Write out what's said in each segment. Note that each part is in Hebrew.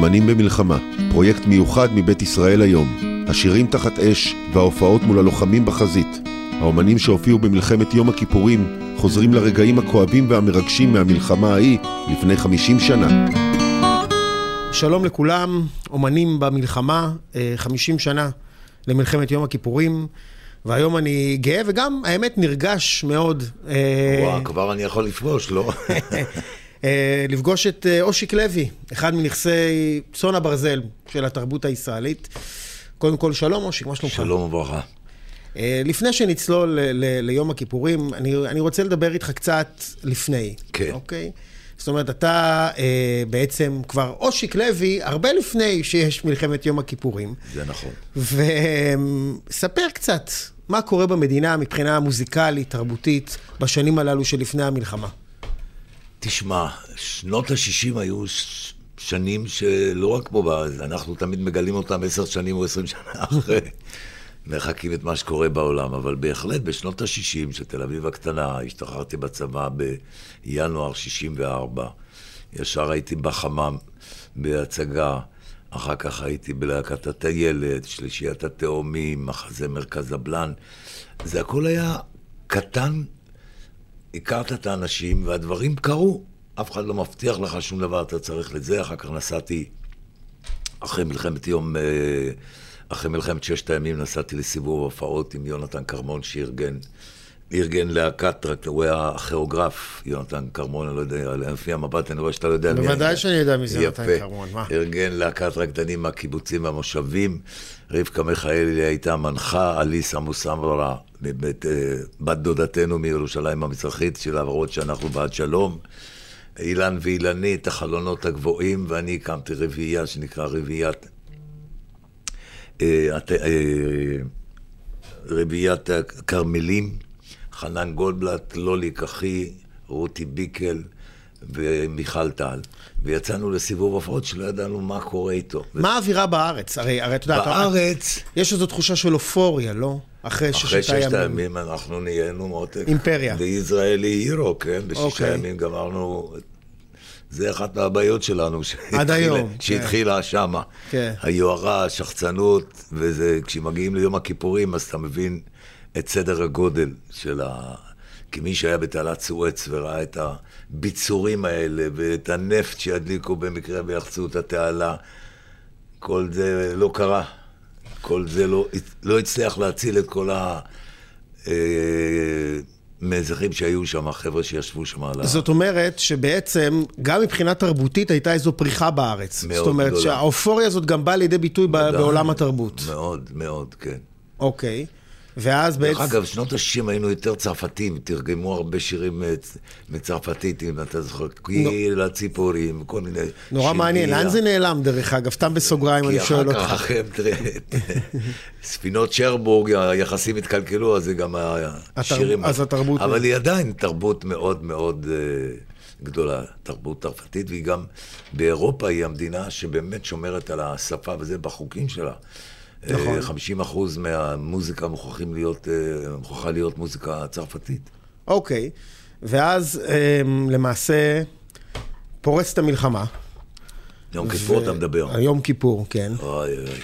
אומנים במלחמה, פרויקט מיוחד מבית ישראל היום. השירים תחת אש וההופעות מול הלוחמים בחזית. האומנים שהופיעו במלחמת יום הכיפורים חוזרים לרגעים הכואבים והמרגשים מהמלחמה ההיא לפני 50 שנה. שלום לכולם, אומנים במלחמה, 50 שנה למלחמת יום הכיפורים, והיום אני גאה וגם, האמת, נרגש מאוד. וואו, כבר אני יכול לפגוש, לא? לפגוש את אושיק לוי, אחד מנכסי צאן הברזל של התרבות הישראלית. קודם כל, שלום אושיק, מה שלומך? שלום וברכה. לפני שנצלול ליום הכיפורים, אני, אני רוצה לדבר איתך קצת לפני. כן. אוקיי? זאת אומרת, אתה אה, בעצם כבר אושיק לוי, הרבה לפני שיש מלחמת יום הכיפורים. זה נכון. וספר קצת, מה קורה במדינה מבחינה מוזיקלית, תרבותית, בשנים הללו שלפני המלחמה. תשמע, שנות ה-60 היו ש... שנים שלא רק פה בארץ, אנחנו תמיד מגלים אותם עשר שנים או עשרים שנה אחרי. מחכים את מה שקורה בעולם, אבל בהחלט בשנות ה-60 של תל אביב הקטנה, השתחררתי בצבא בינואר 64, ישר הייתי בחמם בהצגה, אחר כך הייתי בלהקת הטיילת, שלישיית התאומים, מחזה מרכז הבלן, זה הכל היה קטן, הכרת את האנשים והדברים קרו, אף אחד לא מבטיח לך שום דבר, אתה צריך לזה, אחר כך נסעתי אחרי מלחמת יום... אחרי מלחמת ששת הימים נסעתי לסיבוב הופעות עם יונתן כרמון שארגן, ארגן להקת, הוא היה הכיאוגרף, יונתן כרמון, אני לא יודע, לפי המבט אני רואה שאתה לא יודע מי... בוודאי שאני יודע מי זה יונתן כרמון, מה? ארגן להקת רקדנים מהקיבוצים והמושבים, רבקה מיכאלי הייתה מנחה, אליס עמוס אמרה, בת דודתנו מירושלים המזרחית, שלמרות שאנחנו בעד שלום. אילן ואילנית, החלונות הגבוהים, ואני הקמתי רביעייה שנקרא רביעיית רביעיית הכרמלים, חנן גולדבלט, לולי קחי, רותי ביקל ומיכל טל. ויצאנו לסיבוב הופעות שלא ידענו מה קורה איתו. מה האווירה בארץ? הרי, הרי אתה יודע, בארץ... יש איזו תחושה של אופוריה, לא? אחרי ששת הימים. אחרי ששת הימים אנחנו נהיינו מאוד... אימפריה. וישראלי הירו, כן? בשישה okay. ימים גמרנו זה אחת מהבעיות שלנו. עד היום. שהתחילה כן. שמה. כן. היוהרה, השחצנות, וזה, כשמגיעים ליום הכיפורים, אז אתה מבין את סדר הגודל של ה... כי מי שהיה בתעלת סואץ וראה את הביצורים האלה, ואת הנפט שידליקו במקרה ויחצו את התעלה, כל זה לא קרה. כל זה לא, לא הצליח להציל את כל ה... אה, מאזרחים שהיו שם, חבר'ה שישבו שם על ה... זאת אומרת שבעצם, גם מבחינה תרבותית הייתה איזו פריחה בארץ. מאוד זאת אומרת גדולה. שהאופוריה הזאת גם באה לידי ביטוי מאוד, בעולם התרבות. מאוד, מאוד, כן. אוקיי. ואז בעצם... דרך אגב, שנות ה-60 היינו יותר צרפתים, תרגמו הרבה שירים מצרפתית, אם אתה זוכר, קהיל הציפורים, כל מיני... נורא מעניין, לאן זה נעלם דרך אגב? סתם בסוגריים אני שואל אותך. כי אחר כך, תראה, ספינות שרבורג, היחסים התקלקלו, אז זה גם השירים... אז התרבות... אבל היא עדיין תרבות מאוד מאוד... גדולה, תרבות צרפתית, והיא גם באירופה היא המדינה שבאמת שומרת על השפה וזה בחוקים שלה. נכון. 50 אחוז מהמוזיקה מוכרחים להיות, מוכרחה להיות מוזיקה צרפתית. אוקיי, ואז למעשה פורצת המלחמה. יום כיפור אתה מדבר. יום כיפור, כן. אוי אוי.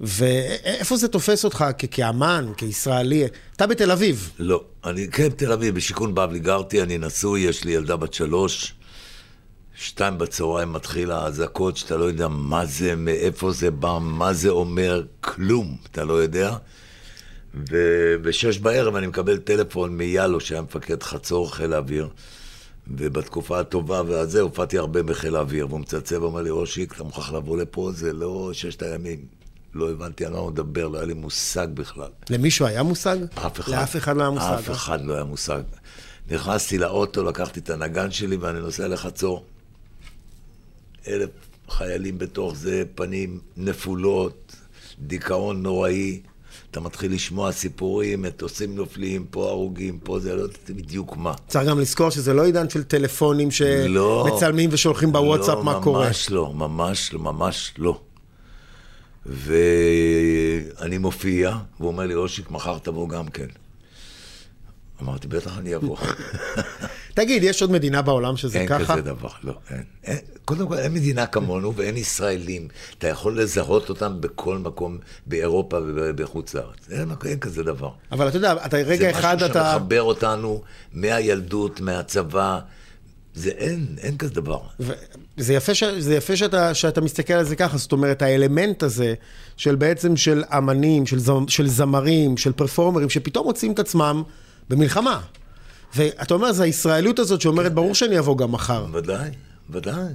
ואיפה זה תופס אותך כאמן, כישראלי? אתה בתל אביב. לא, אני כן בתל אביב, בשיכון בבלי גרתי, אני נשוי, יש לי ילדה בת שלוש. שתיים בצהריים מתחיל האזעקות, שאתה לא יודע מה זה, מאיפה זה בא, מה זה אומר, כלום, אתה לא יודע. ובשש בערב אני מקבל טלפון מיאלו, שהיה מפקד חצור חיל האוויר, ובתקופה הטובה והזה הופעתי הרבה בחיל האוויר, והוא מצלצל ואומר לי, אושיק, אתה מוכרח לבוא לפה, זה לא ששת הימים. לא הבנתי על מה הוא מדבר, לא היה לי מושג בכלל. למישהו היה מושג? אף אחד. לאף אחד לא היה מושג. אף אחד לא היה מושג. נכנסתי לאוטו, לקחתי את הנגן שלי ואני נוסע לחצור. אלף חיילים בתוך זה, פנים נפולות, דיכאון נוראי. אתה מתחיל לשמוע סיפורים, מטוסים נופלים, פה הרוגים, פה זה, לא יודעת בדיוק מה. צריך גם לזכור שזה לא עידן של טלפונים שמצלמים לא, ושולחים בוואטסאפ לא, מה קורה. ממש לא, ממש לא, ממש לא. ואני מופיע, והוא אומר לי, אושיק, מחר תבוא גם כן. אמרתי, בטח אני אבוא. תגיד, יש עוד מדינה בעולם שזה אין ככה? כזה דבר, לא, אין. אין. קודם כל, אין מדינה כמונו ואין ישראלים. אתה יכול לזהות אותם בכל מקום באירופה ובחוץ לארץ. אין, אין כזה דבר. אבל אתה יודע, אתה רגע אחד זה משהו אתה... שמחבר אותנו מהילדות, מהצבא. זה אין, אין כזה דבר. ו- זה יפה, ש... זה יפה שאתה, שאתה מסתכל על זה ככה, זאת אומרת, האלמנט הזה של בעצם של אמנים, של, זמ... של זמרים, של פרפורמרים, שפתאום מוצאים את עצמם במלחמה. ואתה אומר, זה הישראליות הזאת שאומרת, ברור שאני אבוא גם מחר. ודאי, ודאי.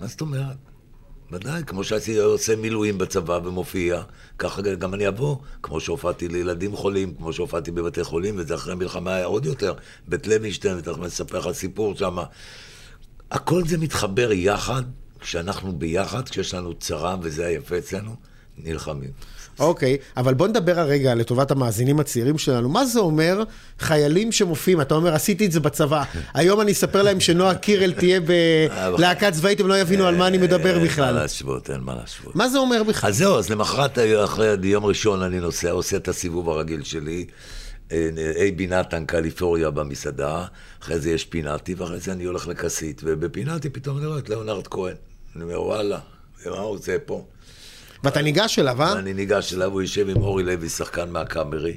מה זאת אומרת? ודאי, כמו שהייתי עושה מילואים בצבא ומופיע, ככה גם אני אבוא. כמו שהופעתי לילדים חולים, כמו שהופעתי בבתי חולים, וזה אחרי מלחמה היה עוד יותר. בית לוינשטיין, ותכף אני אספר לך סיפור שם. הכל זה מתחבר יחד, כשאנחנו ביחד, כשיש לנו צרה, וזה היפה אצלנו, נלחמים. אוקיי, אבל בוא נדבר הרגע לטובת המאזינים הצעירים שלנו. מה זה אומר חיילים שמופיעים? אתה אומר, עשיתי את זה בצבא. היום אני אספר להם שנועה קירל תהיה בלהקה צבאית, הם לא יבינו על מה אני מדבר אין מה בכלל. להשוות, אין מה להשוות. מה זה אומר בכלל? אז זהו, אז למחרת, אחרי יום ראשון אני נוסע, עושה את הסיבוב הרגיל שלי. אייבי נתן, קליפוריה במסעדה, אחרי זה יש פינאטי, ואחרי זה אני הולך לכסית, ובפינאטי פתאום אני רואה את ליאונרד כהן. אני אומר, וואלה, מה הוא עושה פה? ואתה ניגש אליו, אה? אני ניגש אליו, הוא יושב עם אורי לוי, שחקן מהקאמרי,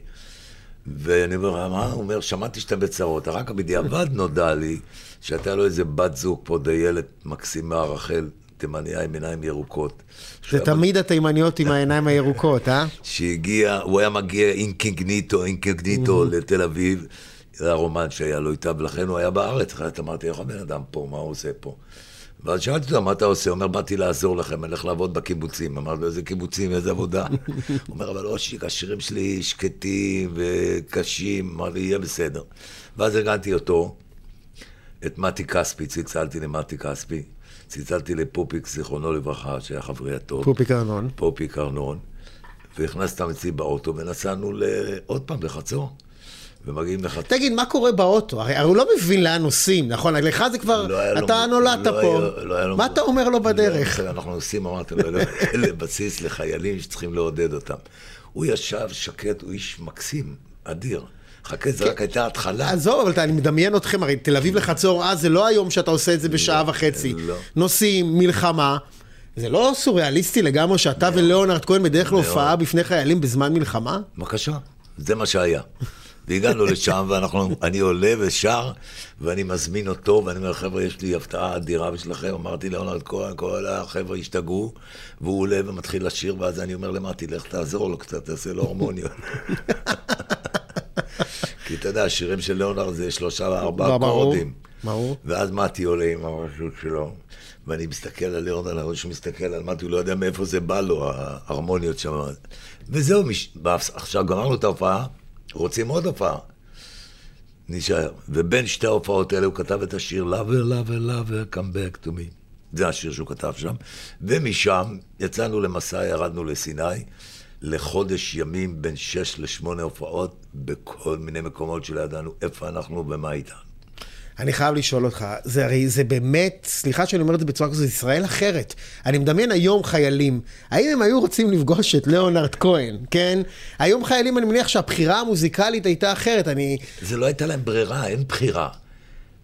ואני אומר, מה? הוא אומר, שמעתי שאתה בצרות, רק בדיעבד נודע לי שהייתה לו איזה בת זוג פה, דיילת מקסימה, רחל, תימניה עם עיניים ירוקות. זה תמיד התימניות עם העיניים הירוקות, אה? שהגיע, הוא היה מגיע אינקגניטו, אינקגניטו לתל אביב, זה הרומן שהיה לו איתה, ולכן הוא היה בארץ, אחרת אמרתי, איך הבן אדם פה, מה הוא עושה פה? ואז שאלתי אותו, מה אתה עושה? הוא אומר, באתי לעזור לכם, אני הולך לעבוד בקיבוצים. אמרתי לו, איזה קיבוצים, איזה עבודה? הוא אומר, אבל אושיק, השירים שלי שקטים וקשים, אמר לי, יהיה בסדר. ואז הגנתי אותו, את מתי כספי, צלצלתי למתי כספי, צלצלתי לפופיק, זיכרונו לברכה, שהיה חברי הטוב. פופיק ארנון. פופיק ארנון, והכנסתי אותם אצלי באוטו, ונסענו עוד פעם לחצור. ומגיעים לחצור. תגיד, מה קורה באוטו? הרי הוא לא מבין לאן נוסעים, נכון? לך זה כבר, לא אתה לו, נולדת לא פה. לא מה אתה אומר לו בדרך? לא, אנחנו נוסעים, אמרתי לו, אלה בסיס לחיילים שצריכים לעודד אותם. הוא ישב שקט, הוא איש מקסים, אדיר. חכה, זה רק הייתה התחלה. עזוב, אבל אני מדמיין אתכם, הרי תל אביב לחצור אז זה לא היום שאתה עושה את זה בשעה וחצי. לא. נוסעים, מלחמה. זה לא סוריאליסטי לגמרי שאתה וליאונרד כהן בדרך להופעה בפני חיילים בזמן מלחמה? בבקשה, זה מה שהיה. והגענו לשם, ואני עולה ושר, ואני מזמין אותו, ואני אומר, חבר'ה, יש לי הפתעה אדירה בשבילכם. אמרתי ליאונרד כהן, כל החבר'ה השתגעו, והוא עולה ומתחיל לשיר, ואז אני אומר למטי, לך תעזור לו קצת, תעשה לו הרמוניות. כי אתה יודע, השירים של ליאונרד זה שלושה, ארבעה אקורדים. ברור. ואז מתי עולה עם הרשות שלו, ואני מסתכל על ליאונרד, אני רואה שהוא מסתכל על מתי, הוא לא יודע מאיפה זה בא לו, ההרמוניות שם. וזהו, עכשיו גמרנו את ההופעה. רוצים עוד הופעה. נשאר. ובין שתי ההופעות האלה הוא כתב את השיר Lover, Lover, Lover, Come back to me. זה השיר שהוא כתב שם. ומשם יצאנו למסע, ירדנו לסיני, לחודש ימים בין שש לשמונה הופעות, בכל מיני מקומות שלא ידענו איפה אנחנו ומה איתנו. אני חייב לשאול אותך, זה הרי, זה באמת, סליחה שאני אומר את זה בצורה כזאת, ישראל אחרת. אני מדמיין היום חיילים, האם הם היו רוצים לפגוש את ליאונרד כהן, כן? היום חיילים, אני מניח שהבחירה המוזיקלית הייתה אחרת, אני... זה לא הייתה להם ברירה, אין בחירה.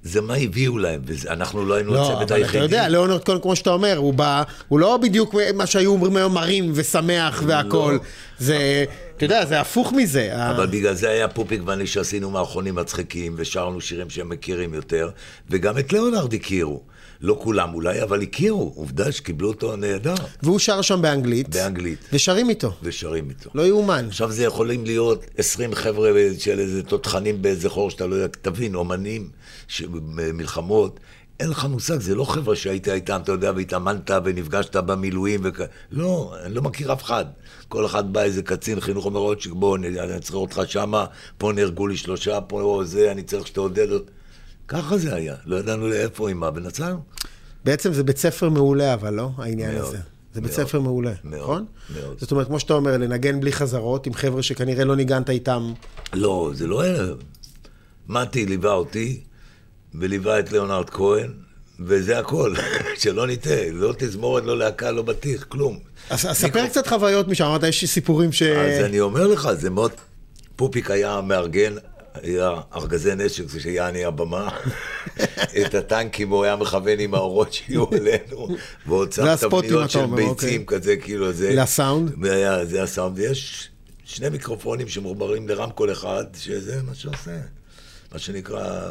זה מה הביאו להם, ואנחנו לא היינו לא, הצוות אבל היחידי. אתה יודע, ליאונרד כהן, כמו שאתה אומר, הוא בא, הוא לא בדיוק מה שהיו אומרים היום מרים ושמח והכול. לא. זה, אתה יודע, זה הפוך מזה. אבל בגלל זה היה פופיק ואני שעשינו מערכונים מצחיקים, ושרנו שירים שהם מכירים יותר, וגם את ליאונרד הכירו. לא כולם אולי, אבל הכירו. עובדה שקיבלו אותו נהדר. והוא שר שם באנגלית. באנגלית. ושרים איתו. ושרים איתו. לא יאומן. עכשיו זה יכולים להיות 20 חבר'ה של איזה תותחנים באיזה חור שאתה לא יודע, תבין, אומנים, מלחמות. אין לך מושג, זה לא חבר'ה שהיית איתם, אתה יודע, והתאמנת ונפגשת במילואים וכ... לא, אני לא מכיר אף אחד. כל אחד בא איזה קצין חינוך אומר עוד שבוא, אני צריך אותך שמה, פה נהרגו לי שלושה, פה זה, אני צריך שתעודד. ככה זה היה, לא ידענו לאיפה עם מה, ונצרנו. בעצם זה בית ספר מעולה, אבל לא, העניין מאוד, הזה. זה בית מאוד, ספר מעולה, מאוד, נכון? מאוד. זאת אומרת, כמו שאתה אומר, לנגן בלי חזרות, עם חבר'ה שכנראה לא ניגנת איתם. לא, זה לא. מתי ליווה אותי, וליווה את ליאונרד כהן, וזה הכל, שלא נטעה, לא תזמורת, לא להקה, לא בטיח, כלום. אז ספר קצת חוויות משם, אמרת, יש סיפורים ש... אז אני אומר לך, זה מאוד... פופיק היה מארגן היה ארגזי נשק, זה שיעני הבמה. את הטנקים הוא היה מכוון עם האורות שיהיו עלינו. ועוד שם תבניות של אומר, אוקיי. ביצים כזה, כאילו זה... לסאונד? זה הסאונד. ויש שני מיקרופונים שמחוברים לרמקול אחד, שזה מה שעושה. מה שנקרא...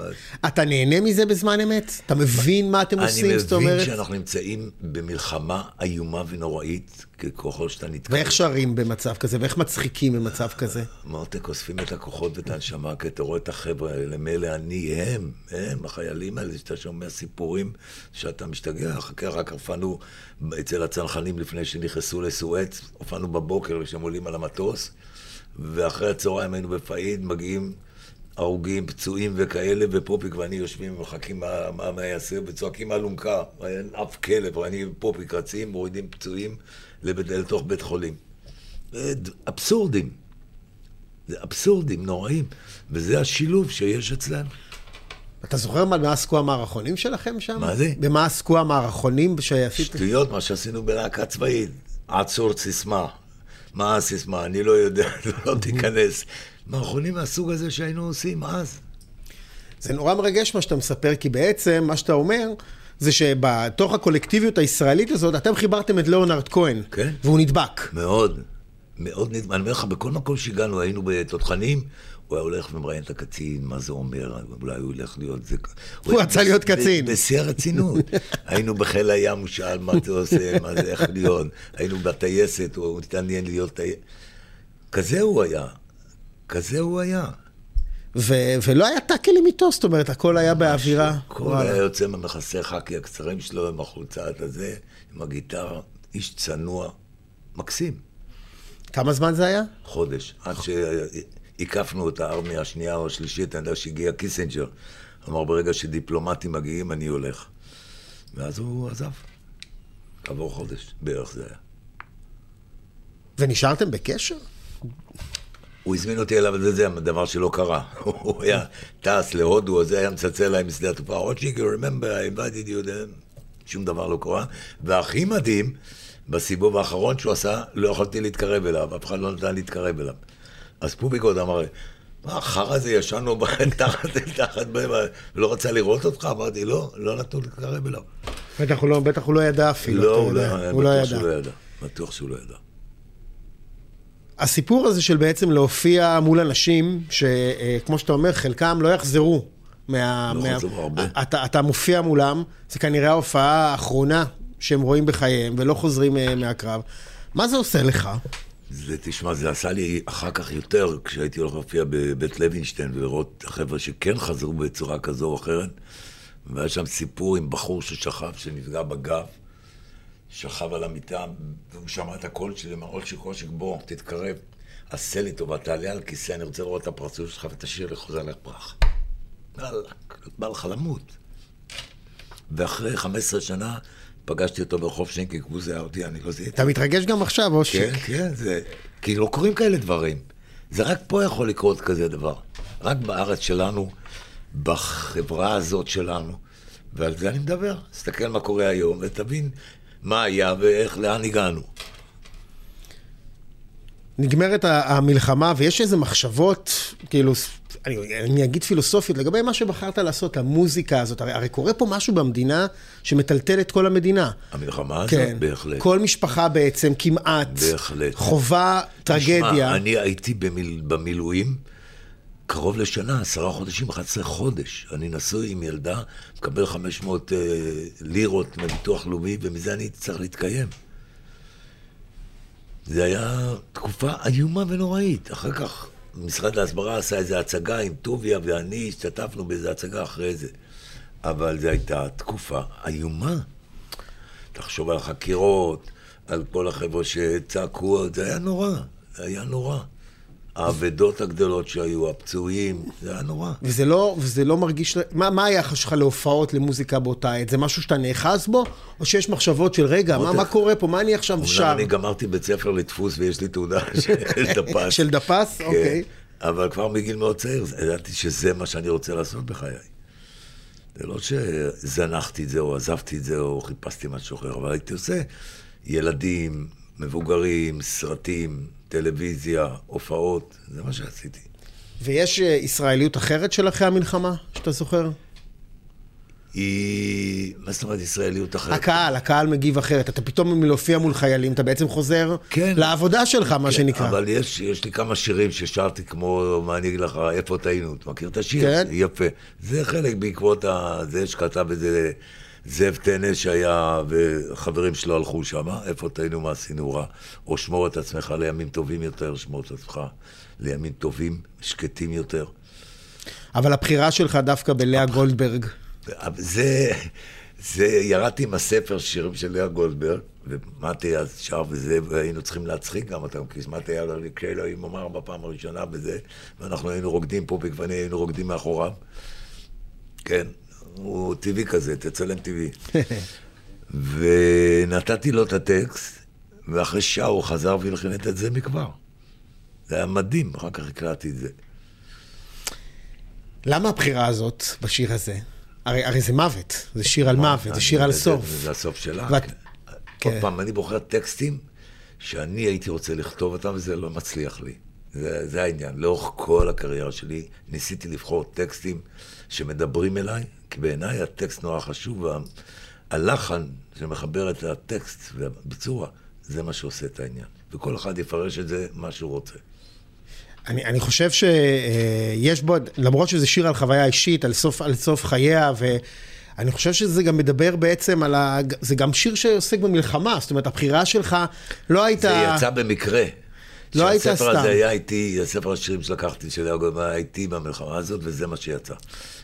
אתה נהנה מזה בזמן אמת? אתה מבין מה אתם עושים? אני זאת מבין אומרת? שאנחנו נמצאים במלחמה איומה ונוראית, ככל שאתה נתקל. ואיך שרים במצב כזה? ואיך מצחיקים במצב כזה? מרתק אוספים את הכוחות ואת הנשמה, כי אתה רואה את החבר'ה האלה, מילא אני, הם, הם, החיילים האלה, שאתה שומע סיפורים שאתה משתגע. חכה, רק הופענו אצל הצנחנים לפני שנכנסו לסואץ, הופענו בבוקר כשהם עולים על המטוס, ואחרי הצהריים היינו בפאיד, מגיעים הרוגים, פצועים וכאלה, ופופיק ואני יושבים ומחכים מה, מה, מה יעשה, וצועקים אלונקה, אין אף כלב, ואני ופופיק רצים, מורידים פצועים לבית, לתוך בית חולים. אבסורדים. זה אבסורדים נוראים, וזה השילוב שיש אצלנו. אתה זוכר מה- במה עסקו המערכונים שלכם שם? מה זה? במה עסקו המערכונים שעשית? שטויות, מה שעשינו בלהקה צבאית. עצור סיסמה. מה הסיסמה? אני לא יודע, לא תיכנס. מערכונים מהסוג הזה שהיינו עושים אז. זה נורא מרגש מה שאתה מספר, כי בעצם מה שאתה אומר, זה שבתוך הקולקטיביות הישראלית הזאת, אתם חיברתם את ליאונרד כהן. כן. והוא נדבק. מאוד, מאוד נדמה. אני אומר לך, בכל מקום שהגענו, היינו בתותחנים, הוא היה הולך ומראיין את הקצין, מה זה אומר, אולי הוא ילך להיות זה... הוא רצה להיות קצין. בשיא הרצינות. היינו בחיל הים, הוא שאל מה זה עושה, מה זה, איך להיות. היינו בטייסת, הוא התעניין להיות טייסת. כזה הוא היה. כזה הוא היה. ו- ולא היה טאקלים איתו, זאת אומרת, הכל היה באווירה. הכל וואלה. היה יוצא מהמכנסי חאקי הקצרים שלו, עם החולצה הזה, עם הגיטרה, איש צנוע, מקסים. כמה זמן זה היה? חודש, עד שהקפנו את הארמיה השנייה או השלישית, אני יודע שהגיע קיסינג'ר. אמר, ברגע שדיפלומטים מגיעים, אני הולך. ואז הוא עזב. כעבור חודש, בערך זה היה. ונשארתם בקשר? הוא הזמין אותי אליו, וזה זה הדבר שלא קרה. הוא היה טס להודו, אז זה היה מצלצל להם משדה התעופה, רוצ'יגר, remember, I invited you. שום דבר לא קרה. והכי מדהים, בסיבוב האחרון שהוא עשה, לא יכולתי להתקרב אליו, אף אחד לא נתן להתקרב אליו. אז פוביק עוד אמר לי, מה, החרא הזה ישנו תחת, תחת, לא רצה לראות אותך? אמרתי, לא, לא נתנו להתקרב אליו. בטח הוא לא, בטח הוא לא ידע אפילו, לא, הוא לא, הוא לא בטוח ידע. שהוא לא ידע. בטוח שהוא לא ידע. הסיפור הזה של בעצם להופיע מול אנשים, שכמו שאתה אומר, חלקם לא יחזרו. מה, לא מה, הרבה. אתה, אתה מופיע מולם, זה כנראה ההופעה האחרונה שהם רואים בחייהם ולא חוזרים אה, מהקרב. מה זה עושה לך? זה, תשמע, זה עשה לי אחר כך יותר, כשהייתי הולך להופיע בבית לוינשטיין ולראות חבר'ה שכן חזרו בצורה כזו או אחרת. והיה שם סיפור עם בחור ששכב, שנפגע בגב, שכב על המיטה, והוא שמע את הקול שלי, אמר, אולשיק, אולשיק, בוא, תתקרב. עשה לי טובה, תעלה על כיסא, אני רוצה לראות את הפרצוף שלך ותשאיר לי חוזה לך. וואלכ, בא לך למות. ואחרי 15 שנה פגשתי אותו ברחוב שינקי, הוא זיהה אותי, אני לא זיהיתי. אתה מתרגש גם עכשיו, אושיק. כן, כן, זה... כי לא קורים כאלה דברים. זה רק פה יכול לקרות כזה דבר. רק בארץ שלנו, בחברה הזאת שלנו, ועל זה אני מדבר. תסתכל מה קורה היום, ותבין מה היה ואיך, לאן הגענו. נגמרת המלחמה, ויש איזה מחשבות, כאילו, אני, אני אגיד פילוסופיות, לגבי מה שבחרת לעשות, המוזיקה הזאת. הרי, הרי קורה פה משהו במדינה שמטלטל את כל המדינה. המלחמה הזאת, כן, בהחלט. כל משפחה בעצם, כמעט, בהחלט. חווה טרגדיה. תשמע, אני הייתי במיל... במילואים קרוב לשנה, עשרה חודשים, 11 חודש. אני נשוי עם ילדה, מקבל 500 אה, לירות מביטוח לאומי, ומזה אני צריך להתקיים. זה היה תקופה איומה ונוראית. אחר כך משרד ההסברה עשה איזו הצגה עם טוביה ואני השתתפנו באיזו הצגה אחרי זה. אבל זו הייתה תקופה איומה. תחשוב על החקירות, על כל החבר'ה שצעקו, זה היה נורא, זה היה נורא. האבדות הגדולות שהיו, הפצועים, זה היה נורא. וזה לא, וזה לא מרגיש, מה, מה היחס שלך להופעות למוזיקה באותה עת? זה משהו שאתה נאחז בו? או שיש מחשבות של רגע, מה. מה קורה פה? מה אני עכשיו שר? אני גמרתי בית ספר לדפוס ויש לי תעודה של דפס. של דפס? כן, אוקיי. אבל כבר מגיל מאוד צעיר, ידעתי שזה מה שאני רוצה לעשות בחיי. זה לא שזנחתי את זה, או עזבתי את זה, או חיפשתי משהו אחר, אבל הייתי עושה ילדים, מבוגרים, סרטים, טלוויזיה, הופעות, זה מה שעשיתי. ויש אה, ישראליות אחרת של אחרי המלחמה, שאתה זוכר? היא, מה זאת אומרת ישראליות אחרת? הקהל, הקהל מגיב אחרת. אתה פתאום מלהופיע מול חיילים, אתה בעצם חוזר כן. לעבודה שלך, מה כן, שנקרא. אבל יש, יש לי כמה שירים ששרתי כמו, מה אני אגיד לך, איפה טעינו? אתה מכיר את השיר? כן. יפה. זה חלק בעקבות ה... זה שכתב את זה זאב טנא שהיה, וחברים שלו הלכו שם, איפה טעינו, מה עשינו רע? או שמור את עצמך לימים טובים יותר, שמור את עצמך לימים טובים, שקטים יותר. אבל הבחירה שלך דווקא בלאה גולדברג. זה, זה, ירדתי עם הספר שירים של לאה גולדברג, ומתי אז שר וזה, והיינו צריכים להצחיק גם אותם, כי מתי היה כאלוהים אמר בפעם הראשונה בזה, ואנחנו היינו רוקדים פה בגווני, היינו רוקדים מאחוריו. כן, הוא טבעי כזה, תצלם טבעי. ונתתי לו את הטקסט, ואחרי שעה הוא חזר והלחין את זה מכבר. זה היה מדהים, אחר כך הקלטתי את זה. למה הבחירה הזאת בשיר הזה? הרי, הרי זה מוות, זה שיר על מוות, זה שיר על סוף. זה, זה הסוף שלה. ואת- כן. כן. עוד פעם, אני בוחר טקסטים שאני הייתי רוצה לכתוב אותם, וזה לא מצליח לי. זה, זה העניין. לאורך כל הקריירה שלי ניסיתי לבחור טקסטים שמדברים אליי, כי בעיניי הטקסט נורא חשוב, והלחן שמחבר את הטקסט והביצוע, זה מה שעושה את העניין. וכל אחד יפרש את זה מה שהוא רוצה. אני, אני חושב שיש בו, למרות שזה שיר על חוויה אישית, על סוף, על סוף חייה, ואני חושב שזה גם מדבר בעצם על ה... זה גם שיר שעוסק במלחמה, זאת אומרת, הבחירה שלך לא הייתה... זה יצא במקרה. לא היית שהספר סתם. הזה היה איתי, הספר השירים שלקחתי של יעקב היה איתי במלחמה הזאת, וזה מה שיצא.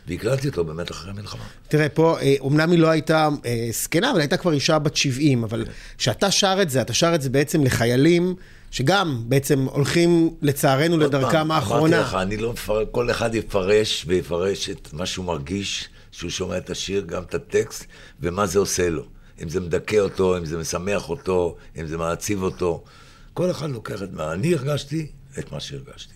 והקלטתי אותו באמת אחרי המלחמה. תראה, פה, אה, אומנם היא לא הייתה אה, זקנה, אבל הייתה כבר אישה בת 70, אבל כשאתה שר את זה, אתה שר את זה בעצם לחיילים, שגם בעצם הולכים, לצערנו, לדרכם האחרונה. אמרתי לך, אני לא מפרש, כל אחד יפרש ויפרש את מה שהוא מרגיש, שהוא שומע את השיר, גם את הטקסט, ומה זה עושה לו. אם זה מדכא אותו, אם זה משמח אותו, אם זה מעציב אותו. כל אחד לוקח את מה אני הרגשתי, את מה שהרגשתי.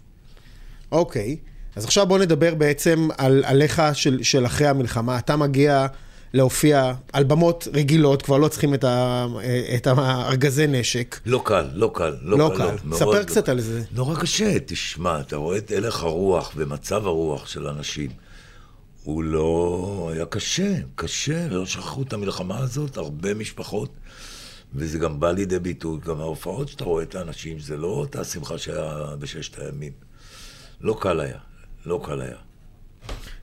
אוקיי, אז עכשיו בוא נדבר בעצם על עליך של, של אחרי המלחמה. אתה מגיע להופיע על במות רגילות, כבר לא צריכים את, ה, את הארגזי נשק. לא קל, לא קל, לא, לא קל. קל. מאוד ספר לא קצת קל. על זה. נורא קשה, תשמע, אתה רואה את הלך הרוח ומצב הרוח של אנשים. הוא לא... היה קשה, קשה, לא שכחו את המלחמה הזאת, הרבה משפחות, וזה גם בא לידי ביטוי, גם ההופעות שאתה רואה את האנשים, זה לא אותה שמחה שהיה בששת הימים. לא קל היה, לא קל היה.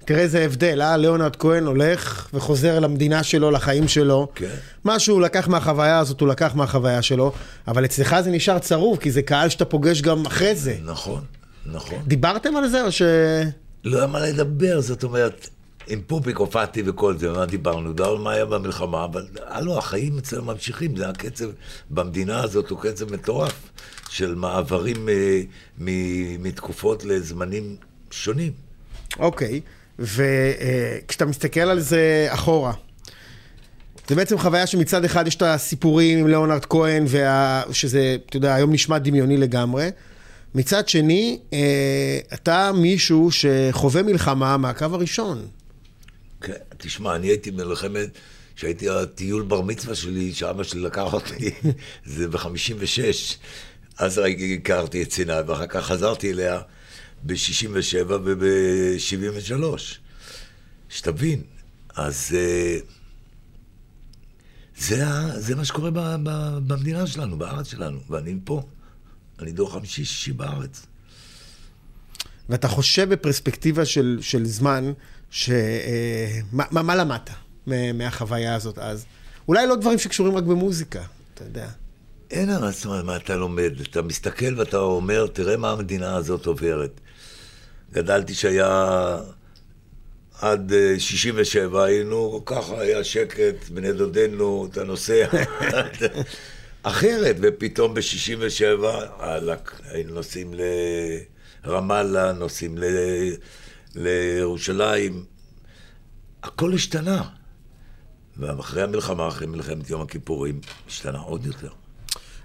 תראה איזה הבדל, אה? ליאונרד כהן הולך וחוזר למדינה שלו, לחיים שלו. כן. מה שהוא לקח מהחוויה הזאת, הוא לקח מהחוויה שלו, אבל אצלך זה נשאר צרוב, כי זה קהל שאתה פוגש גם אחרי זה. נכון, נכון. דיברתם על זה, או ש... לא היה מה לדבר, זאת אומרת, עם פופיק הופעתי וכל זה, מה דיברנו, דיברנו מה היה במלחמה, אבל הלו, החיים אצלנו ממשיכים, זה הקצב במדינה הזאת, הוא קצב מטורף של מעברים אה, מתקופות לזמנים שונים. אוקיי, וכשאתה מסתכל על זה אחורה, זה בעצם חוויה שמצד אחד יש את הסיפורים עם ליאונרד כהן, וה... שזה, אתה יודע, היום נשמע דמיוני לגמרי. מצד שני, אה, אתה מישהו שחווה מלחמה מהקו הראשון. תשמע, אני הייתי במלחמת, כשהייתי הטיול בר מצווה שלי, שאבא שלי לקח אותי, זה ב-56. אז הכרתי את סיני, ואחר כך חזרתי אליה ב-67 וב-73. שתבין, אז אה, זה, זה מה שקורה ב, ב, במדינה שלנו, בארץ שלנו, ואני פה. אני דור חמישי-שישי בארץ. ואתה חושב בפרספקטיבה של, של זמן, ש... אה, מה, מה, מה למדת מה- מהחוויה הזאת אז? אולי לא דברים שקשורים רק במוזיקה, אתה יודע. אין אומרת, מה אתה לומד? אתה מסתכל ואתה אומר, תראה מה המדינה הזאת עוברת. גדלתי שהיה עד אה, 67, היינו, ככה היה שקט, בני דודינו, אתה נוסע. אחרת, ופתאום ב-67, היינו נוסעים לרמאללה, נוסעים ל... לירושלים. הכל השתנה. ואחרי המלחמה, אחרי מלחמת יום הכיפורים, השתנה עוד יותר.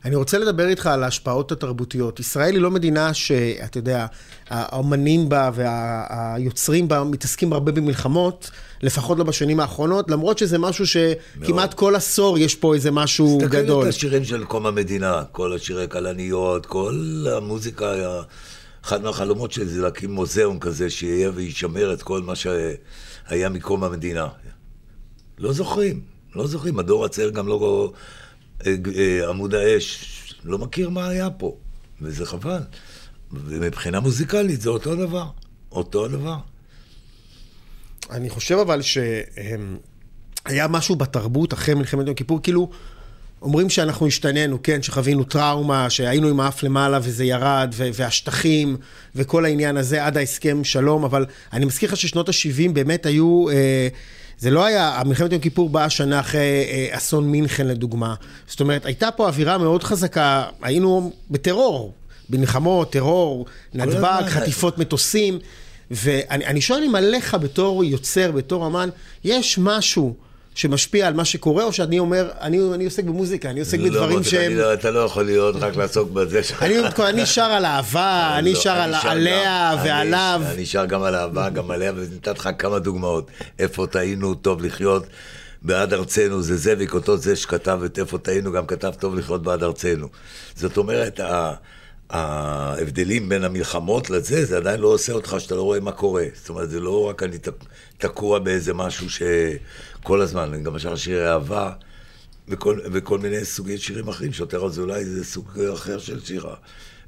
אני רוצה לדבר איתך על ההשפעות התרבותיות. ישראל היא לא מדינה שאתה יודע, האומנים בה והיוצרים בה מתעסקים הרבה במלחמות, לפחות לא בשנים האחרונות, למרות שזה משהו שכמעט כל עשור יש פה איזה משהו תסתכל גדול. את השירים של קום המדינה, כל השירי כלניות, כל המוזיקה אחד מהחלומות שלי זה להקים מוזיאון כזה, שיהיה וישמר את כל מה שהיה מקום המדינה. לא זוכרים, לא זוכרים. הדור הצעיר גם לא... אה, אה, עמוד האש, לא מכיר מה היה פה, וזה חבל. ומבחינה מוזיקלית זה אותו דבר, אותו דבר. אני חושב אבל שהיה משהו בתרבות אחרי מלחמת יום כיפור, כאילו, אומרים שאנחנו השתננו, כן, שחווינו טראומה, שהיינו עם האף למעלה וזה ירד, והשטחים, וכל העניין הזה עד ההסכם שלום, אבל אני מזכיר לך ששנות ה-70 באמת היו... אה, זה לא היה, המלחמת יום כיפור באה שנה אחרי אה, אסון מינכן לדוגמה. זאת אומרת, הייתה פה אווירה מאוד חזקה, היינו בטרור, במלחמות, טרור, נתב"ג, חטיפות מטוסים. ואני שואל אם עליך בתור יוצר, בתור אמן, יש משהו שמשפיע על מה שקורה, או שאני אומר, אני, אני עוסק במוזיקה, אני עוסק לא, בדברים לא, שהם... לא, אתה לא יכול להיות רק לעסוק בזה. אני, אני שר על אהבה, אני לא, שר על עליה ועליו. אני שר גם על אהבה, גם עליה, ונתתי לך כמה דוגמאות. איפה טעינו, טוב לחיות. בעד ארצנו, זה זאביק, אותו זה שכתב את איפה טעינו, גם כתב טוב לחיות בעד ארצנו. זאת אומרת, ההבדלים בין המלחמות לזה, זה עדיין לא עושה אותך שאתה לא רואה מה קורה. זאת אומרת, זה לא רק אני תקוע באיזה משהו שכל הזמן, גם שר שירי אהבה וכל, וכל מיני סוגי שירים אחרים. שוטר אזולאי זה סוג אחר של שירה.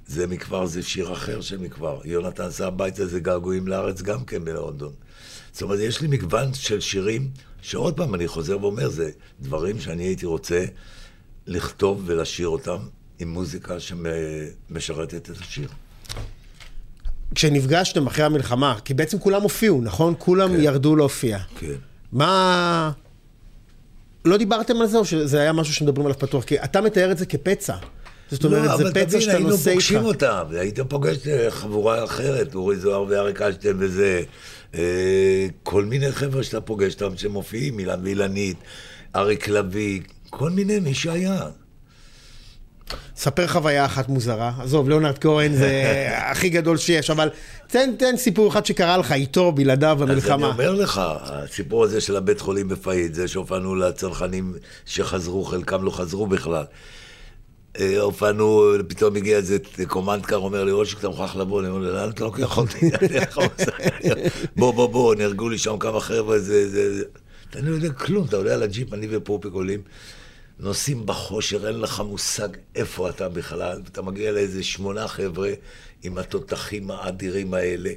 זה מכבר, זה שיר אחר של מכבר. יונתן סע הביתה זה געגועים לארץ גם כן בלונדון. זאת אומרת, יש לי מגוון של שירים, שעוד פעם אני חוזר ואומר, זה דברים שאני הייתי רוצה לכתוב ולשיר אותם עם מוזיקה שמשרתת את השיר. כשנפגשתם אחרי המלחמה, כי בעצם כולם הופיעו, נכון? כולם כן. ירדו להופיע. כן. מה... לא דיברתם על זה, או שזה היה משהו שמדברים עליו פתוח? כי אתה מתאר את זה כפצע. זאת אומרת, לא, זה פצע שאתה נושא איתך. היינו פוגשים אותם, והיית פוגש אה, חבורה אחרת, אורי זוהר ואריק אלשטיין וזה. אה, כל מיני חבר'ה שאתה פוגש אותם שמופיעים, אילן ואילנית, אריק לביא, כל מיני, מי שהיה. ספר חוויה אחת מוזרה. עזוב, ליאונרד כהן זה הכי גדול שיש, אבל תן, תן סיפור אחד שקרה לך איתו, בלעדיו, במלחמה. אז אני אומר לך, הסיפור הזה של הבית חולים בפאיד, זה שהופענו לצנחנים שחזרו, חלקם לא חזרו בכלל. אה, הופענו, פתאום הגיע איזה קומנדקר, אומר לי, אושיק, אתה מוכרח לבוא, אני אומר לו, לאן אתה לוקח אותי? בוא, בוא, בוא, נהרגו לי שם כמה חבר'ה, זה, זה, אתה לא יודע כלום, אתה עולה על הג'יפ, אני ופופיק עולים. נוסעים בחושר, אין לך מושג איפה אתה בכלל, ואתה מגיע לאיזה שמונה חבר'ה עם התותחים האדירים האלה.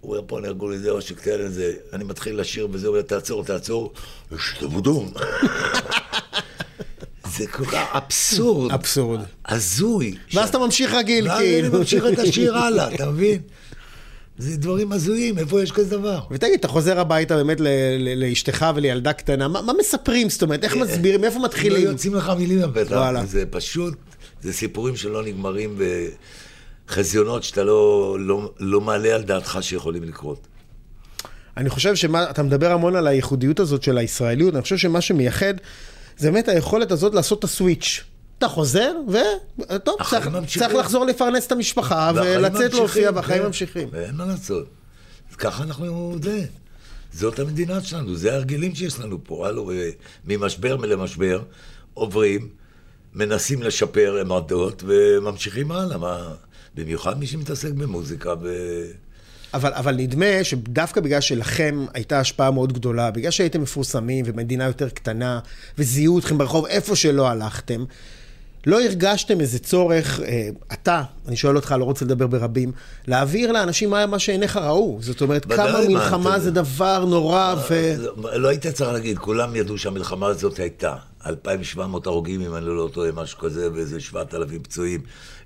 הוא אומר, פה נהרגו לי זה, או שתן לזה, אני מתחיל לשיר וזה, הוא אומר, תעצור, תעצור, יש תבודום. זה כל כך אבסורד. אבסורד. הזוי. ואז אתה ממשיך רגיל, כאילו. ואז אני ממשיך את השיר הלאה, אתה מבין? זה דברים הזויים, איפה יש כזה דבר? ותגיד, אתה חוזר הביתה באמת לאשתך ולילדה קטנה, מה, מה מספרים? זאת אומרת, איך אה, מסבירים, מאיפה מתחילים? לא יוצאים לך מילים מהבטח. זה פשוט, זה סיפורים שלא נגמרים בחזיונות שאתה לא, לא, לא מעלה על דעתך שיכולים לקרות. אני חושב שאתה מדבר המון על הייחודיות הזאת של הישראליות, אני חושב שמה שמייחד זה באמת היכולת הזאת לעשות את הסוויץ'. אתה חוזר, וטוב, צריך, צריך לחזור לפרנס את המשפחה ולצאת להופיע, והחיים כן. ממשיכים. ואין מה לעשות. ככה אנחנו, זה. זאת המדינה שלנו, זה ההרגלים שיש לנו פה. הלו, ממשבר למשבר, עוברים, מנסים לשפר עמדות וממשיכים הלאה. מה... במיוחד מי שמתעסק במוזיקה ו... אבל, אבל נדמה שדווקא בגלל שלכם הייתה השפעה מאוד גדולה, בגלל שהייתם מפורסמים ומדינה יותר קטנה, וזיהו אתכם ברחוב איפה שלא הלכתם, לא הרגשתם איזה צורך, אה, אתה, אני שואל אותך, לא רוצה לדבר ברבים, להעביר לאנשים מה, מה שעיניך ראו. זאת אומרת, כמה מלחמה זה דבר נורא ו... לא, לא היית צריך להגיד, כולם ידעו שהמלחמה הזאת הייתה. 2,700 הרוגים, אם אני לא טועה, משהו כזה, ואיזה 7,000 פצועים.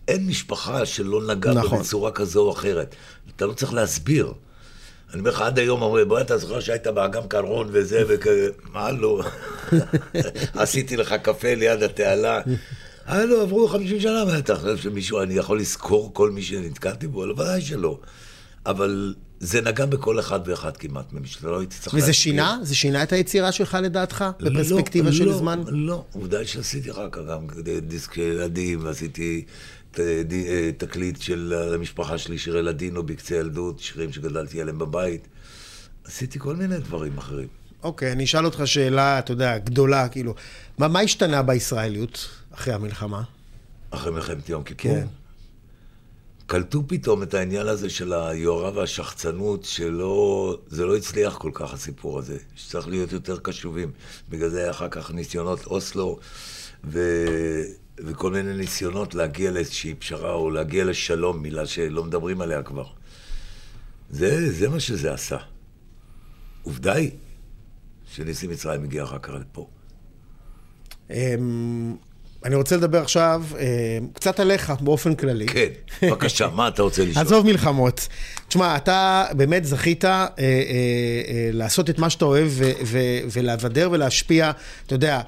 אין משפחה שלא נגע נכון. בצורה כזו או אחרת. אתה לא צריך להסביר. אני אומר לך, עד היום אומרים, בוא, אתה זוכר שהיית באגם קרון וזה, וכזה, מה לא? עשיתי לך קפה ליד התעלה. הלו, עברו 50 שנה, ואתה חושב שמישהו, אני יכול לזכור כל מי שנתקלתי בו? לא, ודאי שלא. אבל זה נגע בכל אחד ואחד כמעט, שאתה לא הייתי צריך... וזה שינה? זה שינה את היצירה שלך לדעתך? לא, בפרספקטיבה לא, של לא, זמן? לא, עובדה שעשיתי אחר כך גם דיסק ילדים, ועשיתי תקליט של המשפחה שלי, שירי לדינו בקצה ילדות, שירים שגדלתי עליהם בבית. עשיתי כל מיני דברים אחרים. אוקיי, אני אשאל אותך שאלה, אתה יודע, גדולה, כאילו, מה, מה השתנה בישראליות אחרי המלחמה? אחרי מלחמת יום כיפור? כן. קלטו פתאום את העניין הזה של היוהרה והשחצנות, שלא, זה לא הצליח כל כך הסיפור הזה, שצריך להיות יותר קשובים. בגלל זה היה אחר כך ניסיונות אוסלו, ו... וכל מיני ניסיונות להגיע לאיזושהי פשרה, או להגיע לשלום, מילה שלא מדברים עליה כבר. זה, זה מה שזה עשה. עובדה היא שניסים מצרים הגיע אחר כך לפה. אמ, אני רוצה לדבר עכשיו אה, קצת עליך באופן כללי. כן, בבקשה, מה אתה רוצה לשאול? עזוב מלחמות. תשמע, אתה באמת זכית אה, אה, אה, לעשות את מה שאתה אוהב ולבדר ולהשפיע, אתה יודע,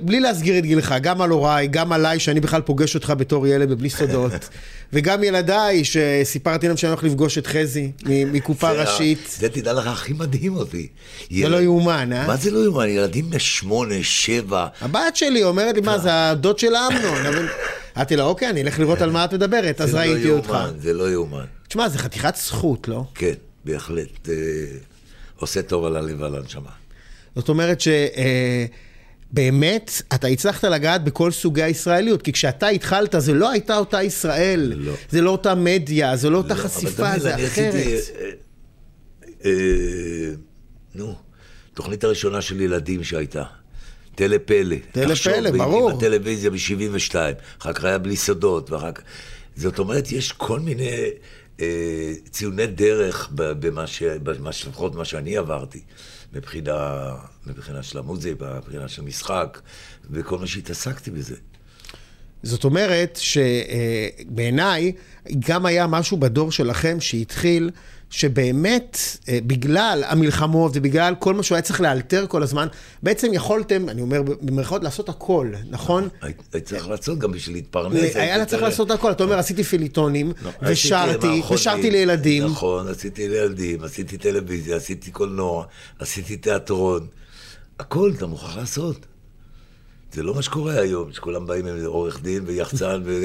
בלי להסגיר את גילך, גם על הוריי, גם עליי, שאני בכלל פוגש אותך בתור ילד בבלי סודות, וגם ילדיי, שסיפרתי להם שאני הולך לפגוש את חזי מקופה זה ראשית. זה תדע לך הכי מדהים אותי. זה לא יאומן, אה? מה זה לא יאומן? ילדים בני שמונה, שבע. הבת שלי אומרת לי, מה, זה הדוד של אמנון. אבל- אמרתי לה, אוקיי, אני אלך לראות על מה את מדברת, אז זה לא ראיתי אותך. יאומן, זה לא יאומן. תשמע, זה חתיכת זכות, לא? כן, בהחלט. אה, עושה טוב על הלב ועל הנשמה. זאת אומרת שבאמת, אתה הצלחת לגעת בכל סוגי הישראליות, כי כשאתה התחלת, זה לא הייתה אותה ישראל. לא. זה לא אותה מדיה, זה לא אותה לא, אבל חשיפה, זה אחרת. עשיתי, אה, אה, נו, תוכנית הראשונה של ילדים שהייתה. טלה פלא. תחשוב, פלא, ברור. עם הטלוויזיה ב-72, אחר כך היה בלי סודות, ואחר כך... זאת אומרת, יש כל מיני אה, ציוני דרך במה ש... במה ש- לפחות מה שאני עברתי, מבחינה, מבחינה של המוזיקה, מבחינה של משחק, וכל מה שהתעסקתי בזה. זאת אומרת שבעיניי גם היה משהו בדור שלכם שהתחיל, שבאמת אה, בגלל המלחמות ובגלל כל מה שהוא היה צריך לאלתר כל הזמן, בעצם יכולתם, אני אומר במרכאות, לעשות הכל, נכון? היית היית צריך לעשות גם בשביל להתפרנס. היה היית צריך לעשות הכל, אתה אומר, עשיתי פיליטונים, לא, ושרתי, ושרתי לילדים. נכון, עשיתי לילדים, עשיתי טלוויזיה, עשיתי קולנוע, עשיתי תיאטרון. הכל אתה מוכרח לעשות. זה לא מה שקורה היום, שכולם באים עם עורך דין ויחצן ו...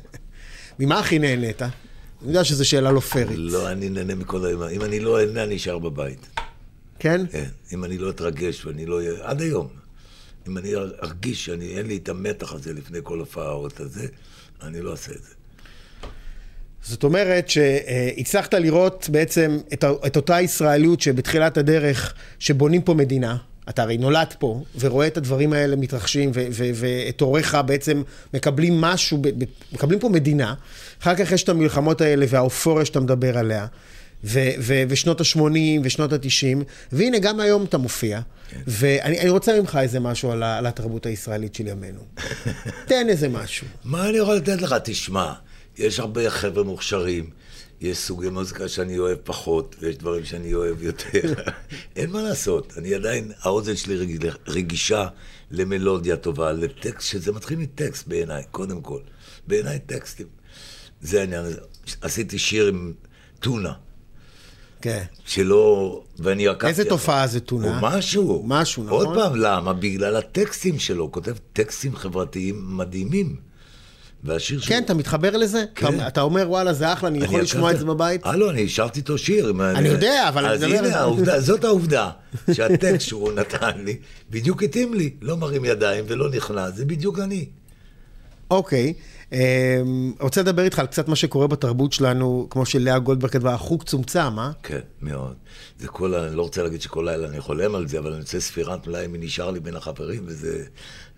ממה הכי נהנית? אני יודע שזו שאלה לא פיירית. לא, אני נהנה מכל היום. אם אני לא אהנה, אני אשאר בבית. כן? כן. אם אני לא אתרגש ואני לא אהיה... עד היום. אם אני ארגיש שאני, אין לי את המתח הזה לפני כל את הזה, אני לא אעשה את זה. זאת אומרת שהצלחת לראות בעצם את, את אותה ישראליות שבתחילת הדרך, שבונים פה מדינה. אתה הרי נולד פה, ורואה את הדברים האלה מתרחשים, ואת הוריך בעצם מקבלים משהו, מקבלים פה מדינה. אחר כך יש את המלחמות האלה והאופוריה שאתה מדבר עליה, ו- ו- ושנות ה-80 ושנות ה-90, והנה גם היום אתה מופיע. ואני אני רוצה ממך איזה משהו על, על התרבות הישראלית של ימינו. תן איזה משהו. מה אני יכול לתת לך? תשמע, יש הרבה חבר'ה מוכשרים, יש סוגי מוזיקה שאני אוהב פחות, ויש דברים שאני אוהב יותר. אין מה לעשות, אני עדיין, האוזן שלי רג- רגישה למלודיה טובה, לטקסט, שזה מתחיל מטקסט בעיניי, קודם כל. בעיניי טקסטים. זה העניין הזה. עשיתי שיר עם טונה. כן. שלא, ואני עקבתי... איזה. תופעה זה טונה? הוא משהו. משהו, נכון? עוד פעם, למה? בגלל הטקסטים שלו, הוא כותב טקסטים חברתיים מדהימים. והשיר שלו... כן, אתה מתחבר לזה? כן. אתה, אתה אומר, וואלה, זה אחלה, אני יכול אני לשמוע עקבתי- את זה בבית? הלו, אני השארתי איתו שיר. עם- אני יודע, אבל אני אז זה. הנה, העובדה, זאת העובדה, שהטקסט שהוא נתן לי, בדיוק התאים לי. לא מרים ידיים ולא נכנע, זה בדיוק אני. אוקיי. אמ, רוצה לדבר איתך על קצת מה שקורה בתרבות שלנו, כמו שלאה גולדברג כתבה, החוג צומצם, אה? כן, מאוד. זה כל ה... אני לא רוצה להגיד שכל לילה אני חולם על זה, אבל אני עושה ספירת מלאי מי נשאר לי בין החברים, וזה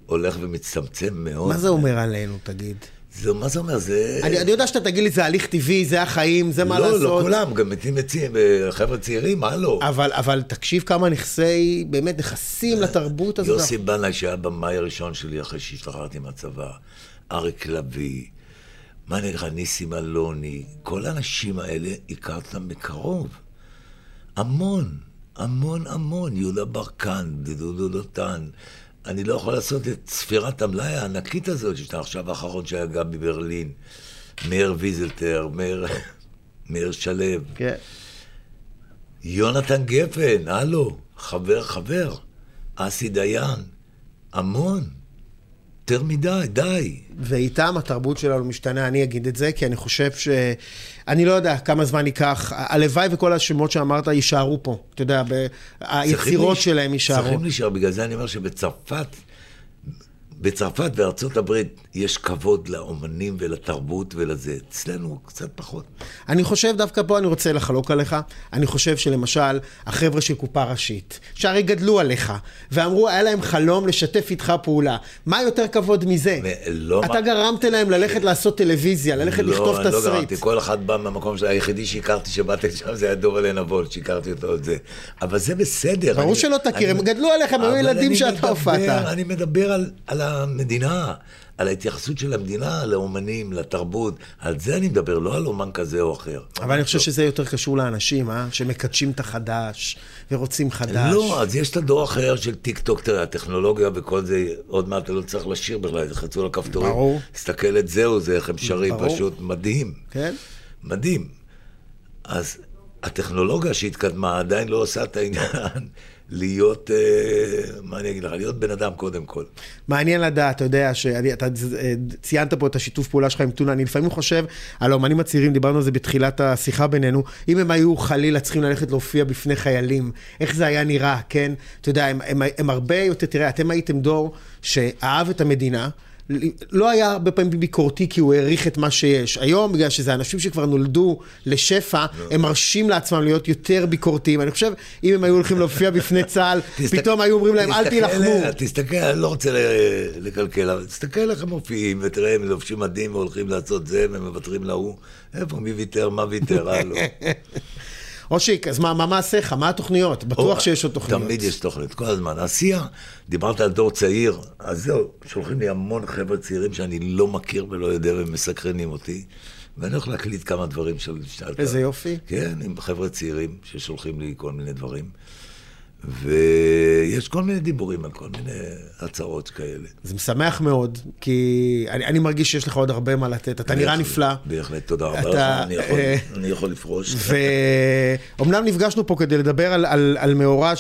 הולך ומצטמצם מאוד. מה זה אומר עלינו, תגיד? זה, מה זה אומר? זה... אני, אני יודע שאתה תגיד לי, זה הליך טבעי, זה החיים, זה מה לא, לעשות. לא כולם, גם מתים עצים, חבר'ה צעירים, מה לא? אבל, אבל תקשיב כמה נכסי, באמת נכסים לתרבות הזאת. יוסי בנאי, שהיה במאי הראשון שלי אחרי שהשתחררתי מהצבא, אריק לביא, מה אני לך, ניסים אלוני, כל האנשים האלה, הכרת אותם מקרוב. המון, המון המון, יהודה ברקן, דודו דותן. אני לא יכול לעשות את ספירת המלאי הענקית הזאת, שאתה עכשיו האחרון שהיה גם בברלין. מאיר ויזלטר, מאיר, מאיר שלו, כן. יונתן גפן, הלו, חבר חבר, אסי דיין, המון, יותר מדי, די. ואיתם התרבות שלנו משתנה, אני אגיד את זה, כי אני חושב ש... אני לא יודע כמה זמן ייקח, הלוואי וכל השמות שאמרת יישארו פה, אתה יודע. היצירות שלהם יישארו. צריכים להישאר, בגלל זה אני אומר שבצרפת, בצרפת וארצות הברית יש כבוד לאומנים ולתרבות ולזה. אצלנו קצת פחות. אני חושב, דווקא פה אני רוצה לחלוק עליך. אני חושב שלמשל, החבר'ה של קופה ראשית, שהרי גדלו עליך, ואמרו, היה להם חלום לשתף איתך פעולה. מה יותר כבוד מזה? לא אתה מה- גרמת להם ללכת לעשות טלוויזיה, ללכת לכתוב לא, אני לא תסריט. גרמתי, כל אחד בא מהמקום של היחידי שהכרתי שבאתי לשם זה היה דורל נבול, שהכרתי אותו את זה. אבל זה בסדר. ברור אני- שלא תכיר, אני- הם גדלו עליך, הם היו ילדים שאתה הופעת. אני מדבר על, על המדינה, על ההתייחסות של המדינה לאומנים, לתרבות, על זה אני מדבר, לא על אומן כזה או אחר. אבל אני חושב שזה יותר קשור לאנשים, אה? שמקדשים את החדש, ורוצים חדש. לא, אז יש את הדור אחר של טיק טוק, תראה, הטכנולוגיה וכל זה, עוד מעט אתה לא צריך לשיר בכלל, תחצו על הכפתורים. ברור. תסתכל את זהו, זה איך הם שרים, ברור. פשוט מדהים. כן? מדהים. אז הטכנולוגיה שהתקדמה עדיין לא עושה את העניין להיות, אה, מה אני אגיד לך, להיות בן אדם קודם כל. מעניין לדעת, אתה יודע, שאתה ציינת פה את השיתוף פעולה שלך עם טונה, אני לפעמים חושב על האומנים הצעירים, דיברנו על זה בתחילת השיחה בינינו, אם הם היו חלילה צריכים ללכת להופיע בפני חיילים, איך זה היה נראה, כן? אתה יודע, הם, הם, הם הרבה יותר, תראה, אתם הייתם דור שאהב את המדינה. לא היה הרבה פעמים ביקורתי כי הוא העריך את מה שיש. היום, בגלל שזה אנשים שכבר נולדו לשפע, הם מרשים לעצמם להיות יותר ביקורתיים. אני חושב, אם הם היו הולכים להופיע בפני צה"ל, פתאום היו אומרים להם, אל תילחמו. תסתכל, אני לא רוצה לקלקל, אבל תסתכל איך הם מופיעים, ותראה, הם לובשים מדים והולכים לעשות זה, והם מוותרים להוא. איפה, מי ויתר, מה ויתר, הלו. אושיק, אז מה, מה מעשיך? מה התוכניות? בטוח או, שיש עוד תוכניות. תמיד יש תוכנית, כל הזמן. עשייה, דיברת על דור צעיר, אז זהו, שולחים לי המון חבר'ה צעירים שאני לא מכיר ולא יודע והם מסקרנים אותי. ואני הולך להקליט כמה דברים של... איזה יופי. כן, עם חבר'ה צעירים ששולחים לי כל מיני דברים. ויש כל מיני דיבורים על כל מיני הצעות כאלה. זה משמח מאוד, כי אני, אני מרגיש שיש לך עוד הרבה מה לתת. אתה נראה נפלא. בהחלט, תודה רבה אתה, לך, אני יכול- אה, אני יכול לפרוש. ואומנם נפגשנו פה כדי לדבר על, על, על מאורע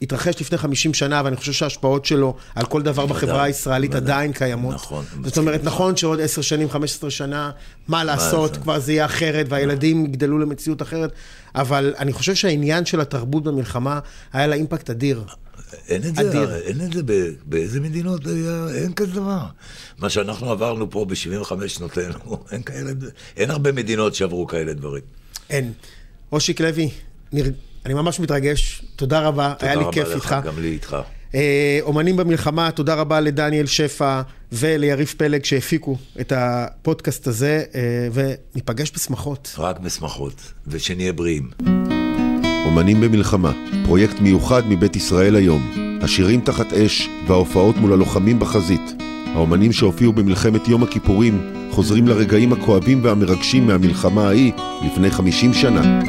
שהתרחש לפני 50 שנה, ואני חושב שההשפעות שלו על כל דבר בחברה הישראלית. עדיין קיימות. נכון, זאת אומרת. נכון שעוד 10 שנים, 15 שנה, מה לעשות? כבר זה יהיה אחרת, והילדים יגדלו למציאות אחרת, אבל אני חושב שהעניין של התרבות במלחמה, היה לה אימפקט אדיר. אין את אדיר. זה, אין את זה באיזה מדינות היה, אין כזה דבר. מה שאנחנו עברנו פה ב-75 שנותינו, אין כאלה, אין הרבה מדינות שעברו כאלה דברים. אין. אושיק לוי, נר... אני ממש מתרגש, תודה רבה, היה לי כיף תודה איתך. רבה לך, גם לי איתך. אה, אומנים במלחמה, תודה רבה לדניאל שפע וליריב פלג שהפיקו את הפודקאסט הזה, אה, וניפגש בשמחות. רק בשמחות, ושנהיה בריאים. אומנים במלחמה, פרויקט מיוחד מבית ישראל היום. השירים תחת אש וההופעות מול הלוחמים בחזית. האומנים שהופיעו במלחמת יום הכיפורים חוזרים לרגעים הכואבים והמרגשים מהמלחמה ההיא לפני 50 שנה.